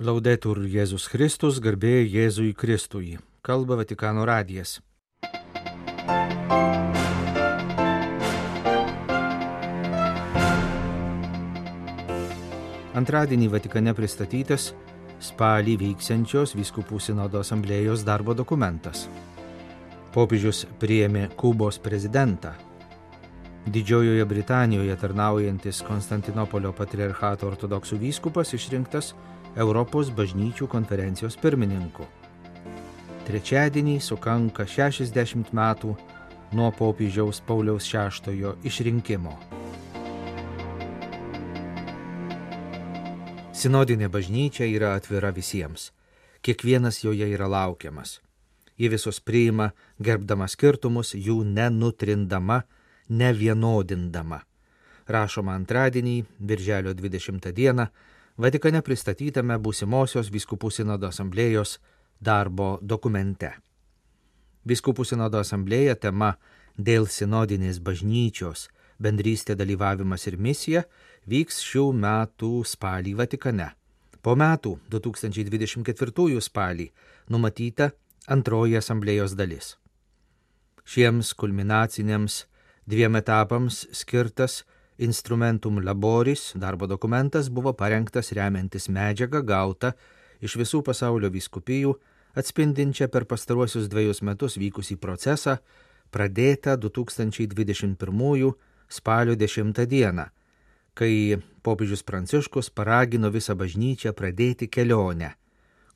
Laudetur Jėzus Kristus, garbė Jėzui Kristui. Kalba Vatikano radijas. Antradienį Vatikane pristatytas spalį vyksiančios Vyskupų sinodo asamblėjos darbo dokumentas. Popiežius priėmė Kubos prezidentą. Didžiojoje Britanijoje tarnaujantis Konstantinopolio patriarchato ortodoksų vyskupas išrinktas Europos bažnyčių konferencijos pirmininku. Trečiadienį sukanka 60 metų nuo popiežiaus Pauliaus VI išrinkimo. Sinodinė bažnyčia yra atvira visiems. Kiekvienas joje yra laukiamas. Ji visus priima, gerbdama skirtumus, jų nenutrindama, nevienodindama. Rašoma antradienį, birželio 20 dieną, Vatikane pristatytame būsimosios Vyskupų sinodo asamblėjos darbo dokumente. Vyskupų sinodo asamblėja tema dėl sinodinės bažnyčios bendrystė dalyvavimas ir misija vyks šių metų spalį Vatikane. Po metų 2024 spalį numatyta antroji asamblėjos dalis. Šiems kulminaciniams dviem etapams skirtas Instrumentum Laboris darbo dokumentas buvo parengtas remiantis medžiagą gautą iš visų pasaulio vyskupijų, atspindinčią per pastaruosius dviejus metus vykusį procesą, pradėtą 2021 spalio 10 dieną, kai popiežius Pranciškus paragino visą bažnyčią pradėti kelionę,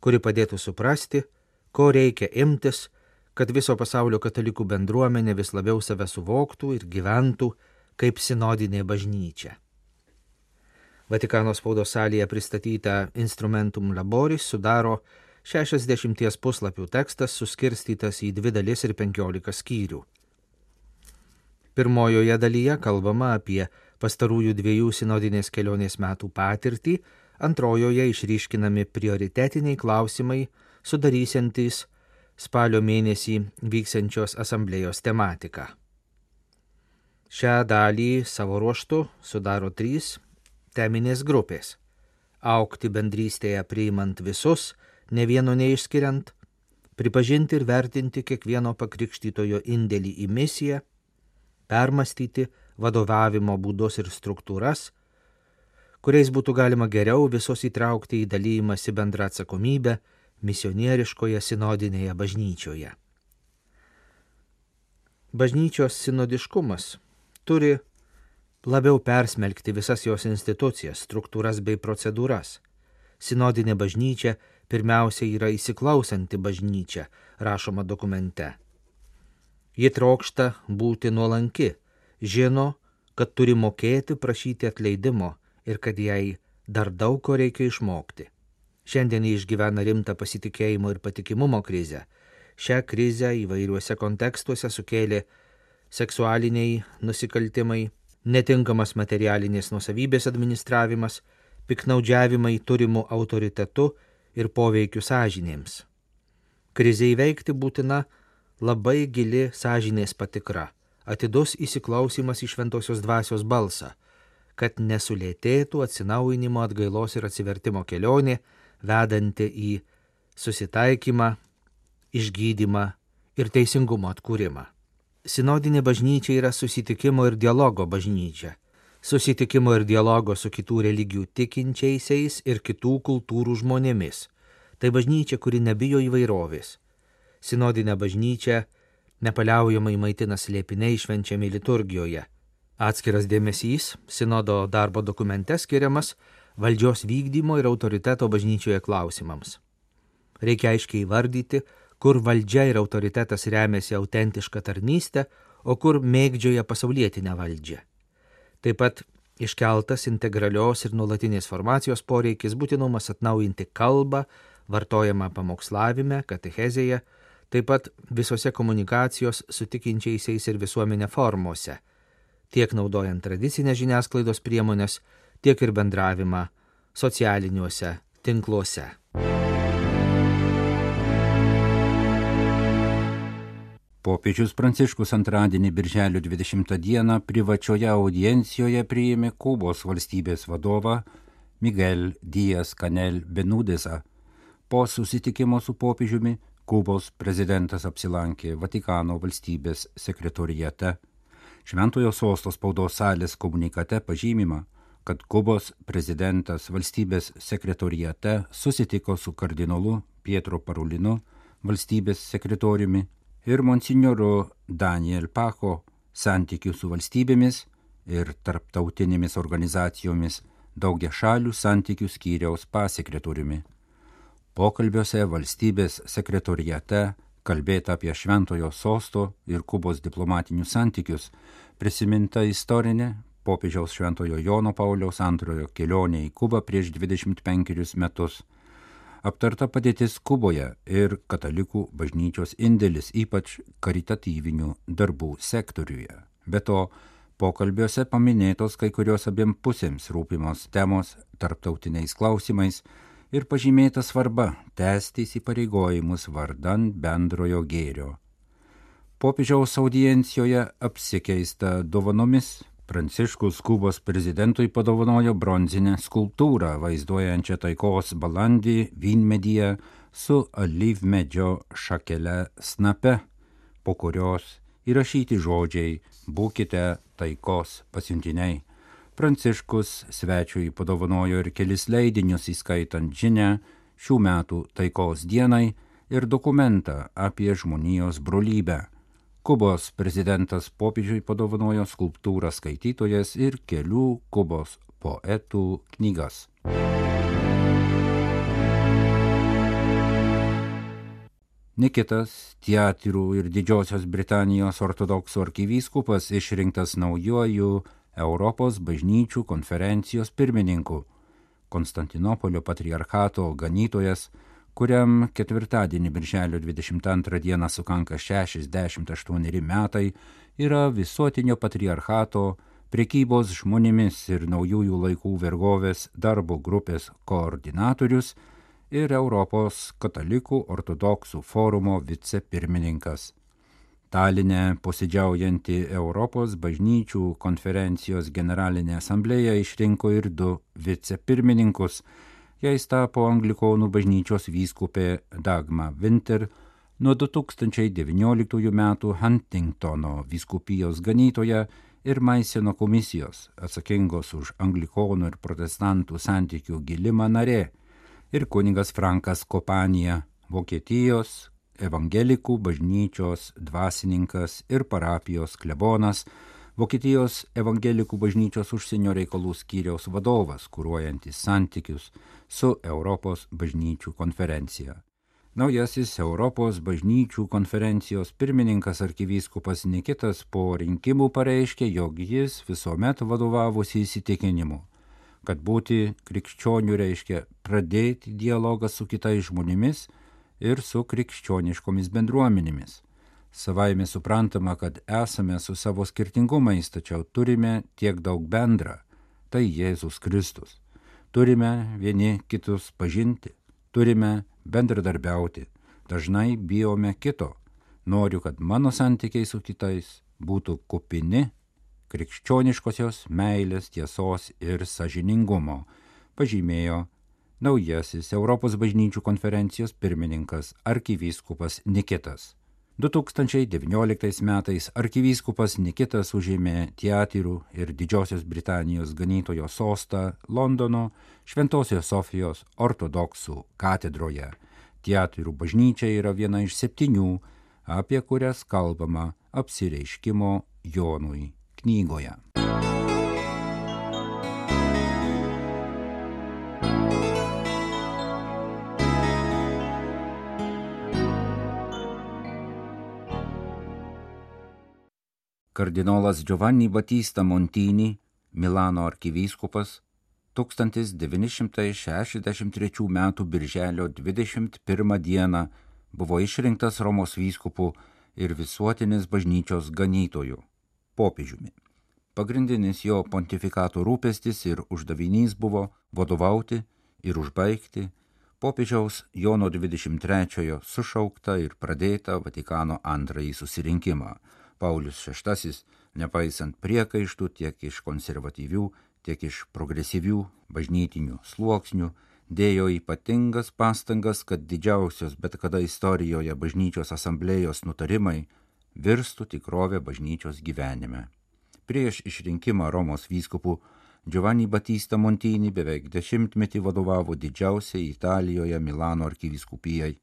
kuri padėtų suprasti, ko reikia imtis, kad viso pasaulio katalikų bendruomenė vis labiau save suvoktų ir gyventų kaip sinodinė bažnyčia. Vatikano spaudos salėje pristatyta Instrumentum Laboris sudaro 60 puslapių tekstas suskirstytas į dvi dalis ir 15 skyrių. Pirmojoje dalyje kalbama apie pastarųjų dviejų sinodinės kelionės metų patirtį, antrojoje išryškinami prioritetiniai klausimai, sudarysiantys spalio mėnesį vyksiančios asamblėjos tematiką. Šią dalį savo ruoštų sudaro trys teminės grupės - aukti bendrystėje priimant visus, ne vieno neišskiriant, pripažinti ir vertinti kiekvieno pakrikštytojo indėlį į misiją, permastyti vadovavimo būdus ir struktūras, kuriais būtų galima geriau visus įtraukti į dalymąsi bendrą atsakomybę misionieriškoje sinodinėje bažnyčioje. Bažnyčios sinodiškumas turi labiau persmelkti visas jos institucijas, struktūras bei procedūras. Sinodinė bažnyčia pirmiausia yra įsiklausanti bažnyčia, rašoma dokumente. Ji trokšta būti nuolanki, žino, kad turi mokėti prašyti atleidimo ir kad jai dar daug ko reikia išmokti. Šiandien jį išgyvena rimtą pasitikėjimo ir patikimumo krizę. Šią krizę įvairiuose kontekstuose sukėlė seksualiniai nusikaltimai, netinkamas materialinės nusavybės administravimas, piknaudžiavimai turimų autoritetu ir poveikiu sąžinėms. Krizai veikti būtina labai gili sąžinės patikra, atidus įsiklausimas į šventosios dvasios balsą, kad nesulėtėtų atsinaujinimo atgailos ir atsivertimo kelionė, vedanti į susitaikymą, išgydymą ir teisingumo atkūrimą. Sinodinė bažnyčia yra susitikimo ir dialogo bažnyčia. Susitikimo ir dialogo su kitų religijų tikinčiaisiais ir kitų kultūrų žmonėmis. Tai bažnyčia, kuri nebijo įvairovės. Sinodinė bažnyčia nepaliaujamai maitina slėpiniai švenčiami liturgijoje. Atskiras dėmesys sinodo darbo dokumente skiriamas valdžios vykdymo ir autoriteto bažnyčioje klausimams. Reikia aiškiai įvardyti, kur valdžia ir autoritetas remiasi autentišką tarnystę, o kur mėgdžioja pasaulietinę valdžią. Taip pat iškeltas integralios ir nuolatinės formacijos poreikis būtinumas atnaujinti kalbą, vartojamą pamokslavime, katechezėje, taip pat visose komunikacijos su tikinčiaisiais ir visuomenė formose, tiek naudojant tradicinės žiniasklaidos priemonės, tiek ir bendravimą socialiniuose tinkluose. Popiežius Pranciškus antradienį birželio 20 dieną privačioje audiencijoje priėmė Kubos valstybės vadovą Miguel Dijas Kanel Benudesa. Po susitikimo su popiežiumi Kubos prezidentas apsilankė Vatikano valstybės sekretorijate. Šventojo sosto spaudos salės komunikate pažymima, kad Kubos prezidentas valstybės sekretorijate susitiko su kardinolu Pietro Parulinu, valstybės sekretoriumi ir monsignoru Daniel Pako santykių su valstybėmis ir tarptautinėmis organizacijomis daugia šalių santykių skyriaus pasekretoriumi. Pokalbiuose valstybės sekretorijate kalbėta apie Šventojo sosto ir Kubos diplomatinius santykius, prisiminta istorinė popiežiaus Šventojo Jono Pauliaus antrojo kelionė į Kubą prieš 25 metus. Aptarta padėtis Kuboje ir katalikų bažnyčios indėlis ypač karitatyvinių darbų sektoriuje. Be to, pokalbiuose paminėtos kai kurios abiem pusėms rūpimos temos tarptautiniais klausimais, ir pažymėta svarba tęsti įsipareigojimus vardan bendrojo gėrio. Popiežiaus audiencijoje apsikeista dovanomis Pranciškus Kubos prezidentui padovanojo bronzinę skulptūrą vaizduojančią taikos balandį vynmedyje su alyvmedžio šakele snape, po kurios įrašyti žodžiai būkite taikos pasiuntiniai. Pranciškus svečiui padovanojo ir kelis leidinius įskaitant žinę šių metų taikos dienai ir dokumentą apie žmonijos brolybę. Kubos prezidentas popiežiui padovanojo skulptūrą skaitytojas ir kelių Kubos poetų knygas. Nikitas Teatrų ir Didžiosios Britanijos ortodoksų arkivyskupas išrinktas naujoju Europos bažnyčių konferencijos pirmininku, Konstantinopolio patriarchato ganytojas, kuriam ketvirtadienį birželio 22 dieną sukanka 68 metai, yra visuotinio patriarchato priekybos žmonėmis ir naujųjų laikų vergovės darbo grupės koordinatorius ir Europos katalikų ortodoksų forumo vicepirmininkas. Taline posėdžiaujanti Europos bažnyčių konferencijos generalinė asamblėja išrinko ir du vicepirmininkus. Jais tapo Anglikonų bažnyčios vyskupė Dagma Winter, nuo 2019 m. Huntingtono vyskupijos ganytoja ir Maiseno komisijos atsakingos už anglikonų ir protestantų santykių gilimą narė ir kunigas Frankas Kopanija, Vokietijos evangelikų bažnyčios dvasininkas ir parapijos klebonas, Vokietijos evangelikų bažnyčios užsienio reikalų skyriaus vadovas, kūruojantis santykius su Europos bažnyčių konferencija. Naujasis Europos bažnyčių konferencijos pirmininkas arkivyskupas Nikitas po rinkimų pareiškė, jog jis visuomet vadovavosi įsitikinimu, kad būti krikščionių reiškia pradėti dialogą su kitais žmonėmis, ir su krikščioniškomis bendruomenėmis. Savaime suprantama, kad esame su savo skirtingumais, tačiau turime tiek daug bendra - tai Jėzus Kristus. Turime vieni kitus pažinti, turime bendradarbiauti, dažnai bijome kito. Noriu, kad mano santykiai su kitais būtų kupini krikščioniškosios meilės, tiesos ir sažiningumo, pažymėjo naujasis Europos bažnyčių konferencijos pirmininkas arkivyskupas Nikitas. 2019 metais arkivyskupas Nikitas užėmė Teatirų ir Didžiosios Britanijos ganytojo sostą Londono Šventojios Sofijos ortodoksų katedroje. Teatirų bažnyčia yra viena iš septynių, apie kurias kalbama apsireiškimo Jonui knygoje. Kardinolas Giovanni Batista Montini, Milano arkivyskupas, 1963 m. birželio 21 d. buvo išrinktas Romos vyskupų ir visuotinės bažnyčios ganytojų - popiežiumi. Pagrindinis jo pontifikato rūpestis ir uždavinys buvo vadovauti ir užbaigti popiežiaus Jono 23 sušauktą ir pradėtą Vatikano antrąjį susirinkimą Paulius VI, nepaisant priekaištų tiek iš konservatyvių, tiek iš progresyvių bažnytinių sluoksnių dėjo ypatingas pastangas, kad didžiausios bet kada istorijoje bažnyčios asamblėjos nutarimai virstų tikrovę bažnyčios gyvenime. Prieš išrinkimą Romos vyskupų Giovanni Batista Montini beveik dešimtmetį vadovavo didžiausiai Italijoje Milano arkivyskupijai.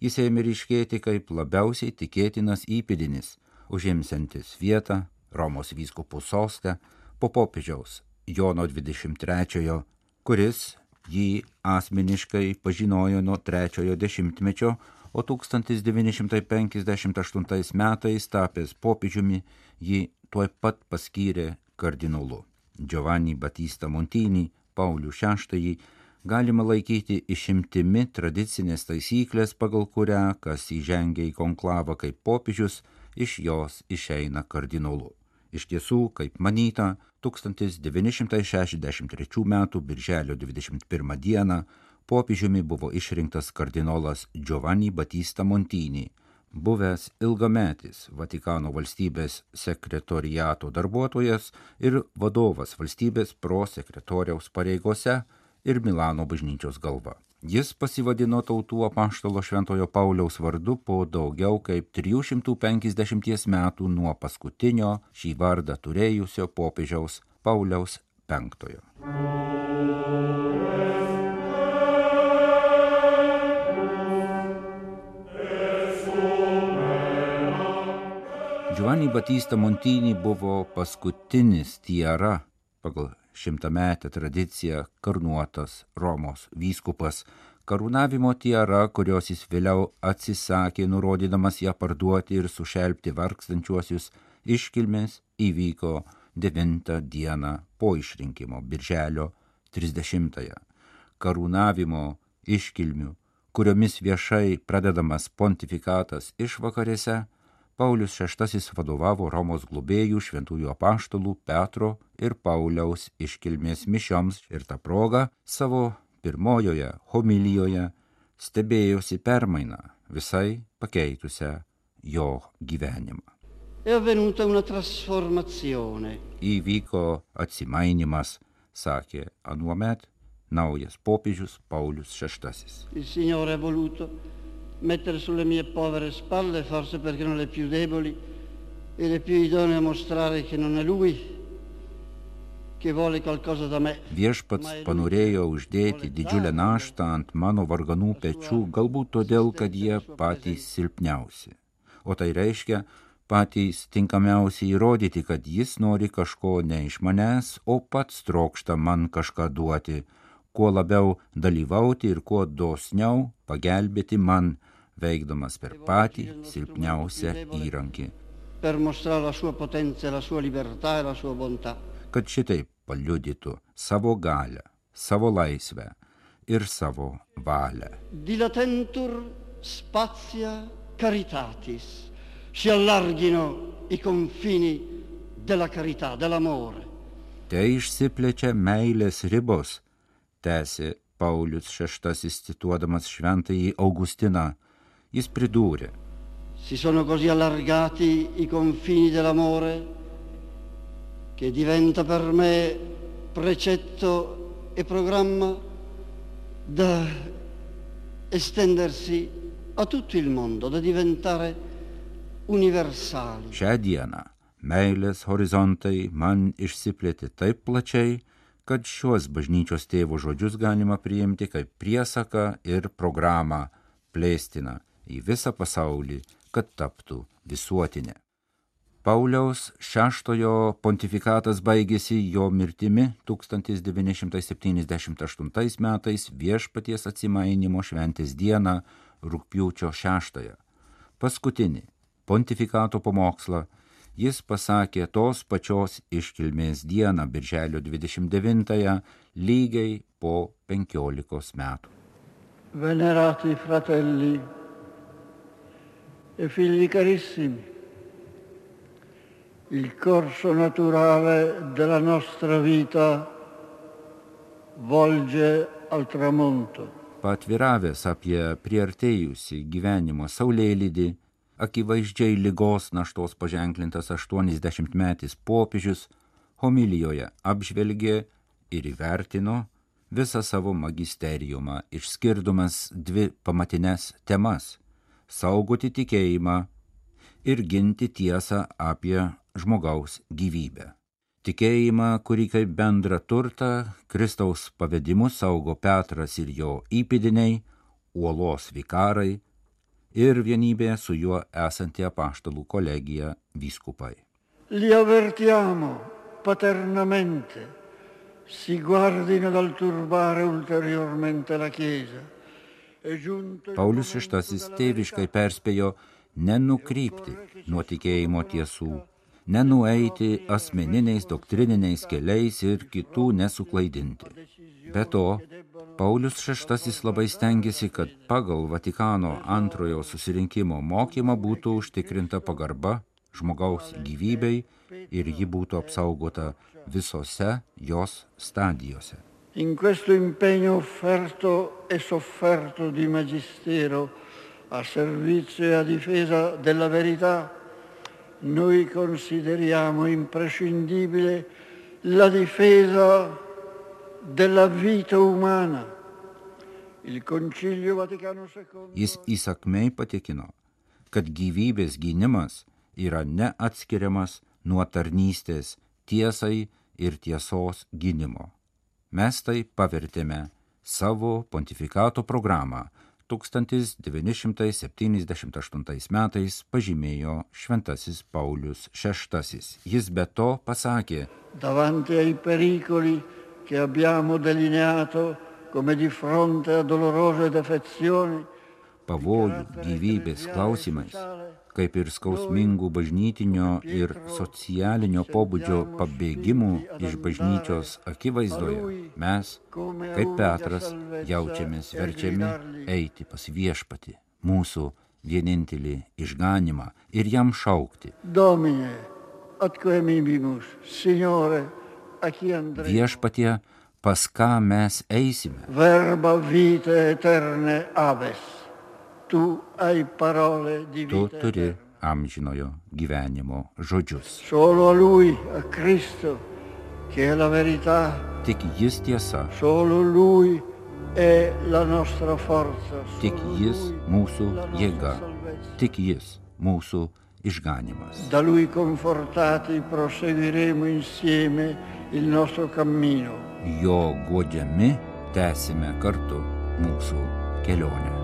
Jis ėmė ryškėti kaip labiausiai tikėtinas įpėdinis, užimsiantis vietą Romos vyskupų sostę po popiežiaus Jono 23, kuris jį asmeniškai pažinojo nuo trečiojo dešimtmečio, o 1958 metais tapęs popiežiumi jį tuoj pat paskyrė kardinolu. Giovanni Batista Montini, Paulių VI, galima laikyti išimtimi tradicinės taisyklės, pagal kurią, kas įžengia į konklavą kaip popiežius, iš jos išeina kardinolu. Iš tiesų, kaip manyta, 1963 m. birželio 21 d. popiežiumi buvo išrinktas kardinolas Giovanni Batista Montini, buvęs ilgametis Vatikano valstybės sekretoriato darbuotojas ir vadovas valstybės prosekretoriaus pareigose ir Milano bažnyčios galva. Jis pasivadino tautų apaštalo Šventojo Pauliaus vardu po daugiau kaip 350 metų nuo paskutinio šį vardą turėjusio popiežiaus Pauliaus V. Giovanni Batista Montini buvo paskutinis tiara pagal šimtametę tradiciją karnuotas Romos vyskupas, karūnavimo tiara, kurios jis vėliau atsisakė, nurodydamas ją parduoti ir sušelbti vargstančiuosius, iškilmės įvyko 9 dieną po išrinkimo, birželio 30-ąją. Karūnavimo iškilmių, kuriomis viešai pradedamas pontifikatas išvakarėse, Paulius VI vadovavo Romos globėjų šventųjų apaštalų Petro ir Pauliaus iškilmės mišioms ir tą progą savo pirmojoje homilijoje stebėjosi permainą visai pakeitusią jo gyvenimą. Įvyko atsimainimas, sakė anuomet naujas popiežius Paulius VI mettere sulle mie povere spalle, forse perché erano le più deboli e le più idonee a mostrare che non è lui che vuole qualcosa da me. Viešpats panorėjo uždėti didžiulę naštą ant mano varganų pečių, galbūt todėl, kad jie patys silpniausi. O tai reiškia, patys tinkamiausiai įrodyti, kad jis nori kažko ne iš manęs, o pats trokšta man kažką duoti, kuo labiau dalyvauti ir kuo dosniau pagelbėti man, veikdamas per patį silpniausią įrankį. E bontà. Kad šitaip paliudytų savo galę, savo laisvę ir savo valią. Dilatentur spazia caritatis, si allarghino i confini della carità, dell'amore. Te išsiplečia meilės ribos, tęsė Paulius VI cituodamas šventąjį Augustiną, Jis pridūrė. Si sono così allargati i confini dell'amore che diventa per me precetto e programma da estendersi a tutto il mondo, da diventare universali. Šią dieną meilės horizontai man išsiplėtė taip plačiai, kad šiuos bažnyčios tėvo žodžius galima priimti kaip priesaką ir programą plėstina į visą pasaulį, kad taptų visuotinė. Pauliaus šeštojo pontifikatas baigėsi jo mirtimi 1978 metais viešpaties atsimainimo šventės dieną rūpjūčio šeštąją. Paskutinį pontifikato pamokslą jis pasakė tos pačios iškilmės dieną, birželio 29-ąją, lygiai po 15 metų. Venerati fratelli e figli carissimi, il corso naturale della nostra vita volge al tramonto. Patviravęs apie priartėjusi gyvenimo saulėlydį, akivaizdžiai lygos naštos paženklintas 80-metis popiežius homilijoje apžvelgė ir įvertino visą savo magisteriumą, išskirdamas dvi pamatinės temas - saugoti tikėjimą ir ginti tiesą apie žmogaus gyvybę. Tikėjimą, kurį kaip bendrą turtą Kristaus pavedimu saugo Petras ir jo įpėdiniai, uolos vikarai ir vienybė su juo esanti apaštalų kolegija vyskupai. Li avvertiamo paternamente si guardino dal turbare ulteriormente la Chiesa. Paulius VI tėviškai perspėjo nenukrypti nuo tikėjimo tiesų, nenueiti asmeniniais doktrininiais keliais ir kitų nesuklaidinti. Be to, Paulius VI labai stengiasi, kad pagal Vatikano antrojo susirinkimo mokymą būtų užtikrinta pagarba žmogaus gyvybei ir ji būtų apsaugota visose jos stadijose. In questo impegno offerto e sofferto di magistero a servizio e a difesa della verità, noi consideriamo imprescindibile la difesa della vita umana. Il Concilio Vaticano II. Įsakmei patikino, kad gyvybės gynimas yra neatskiriamas nuo tarnystės tiesai ir tiesos gynimo. Mes tai pavertėme savo pontifikato programą 1978 metais pažymėjo Šventasis Paulius VI. Jis be to pasakė, Davanti ai pericoli che abbiamo delineato come di fronte a dolorose defezioni, pavojų gyvybės klausimais kaip ir skausmingų bažnytinio ir socialinio pobūdžio pabėgimų iš bažnyčios akivaizdoje, mes, kaip Petras, jaučiamės verčiami eiti pas viešpati, mūsų vienintelį išganimą ir jam šaukti. Domine, atquemibimus, Signore, a chi andremo? Viešpatie, pas ką mes eisime? Verba vita eterne aves. Tu hai parole di Tu vita turi amžinojo gyvenimo žodžius. Solo a Lui, a Cristo, che è la verità, Tik jis tiesa, solo Lui è la nostra forza. tik jis mūsų jėga, tik jis mūsų išganimas. Da Lui confortati proseguiremo insieme il nostro cammino. Jo godžiami tęsime kartu mūsų kelionę.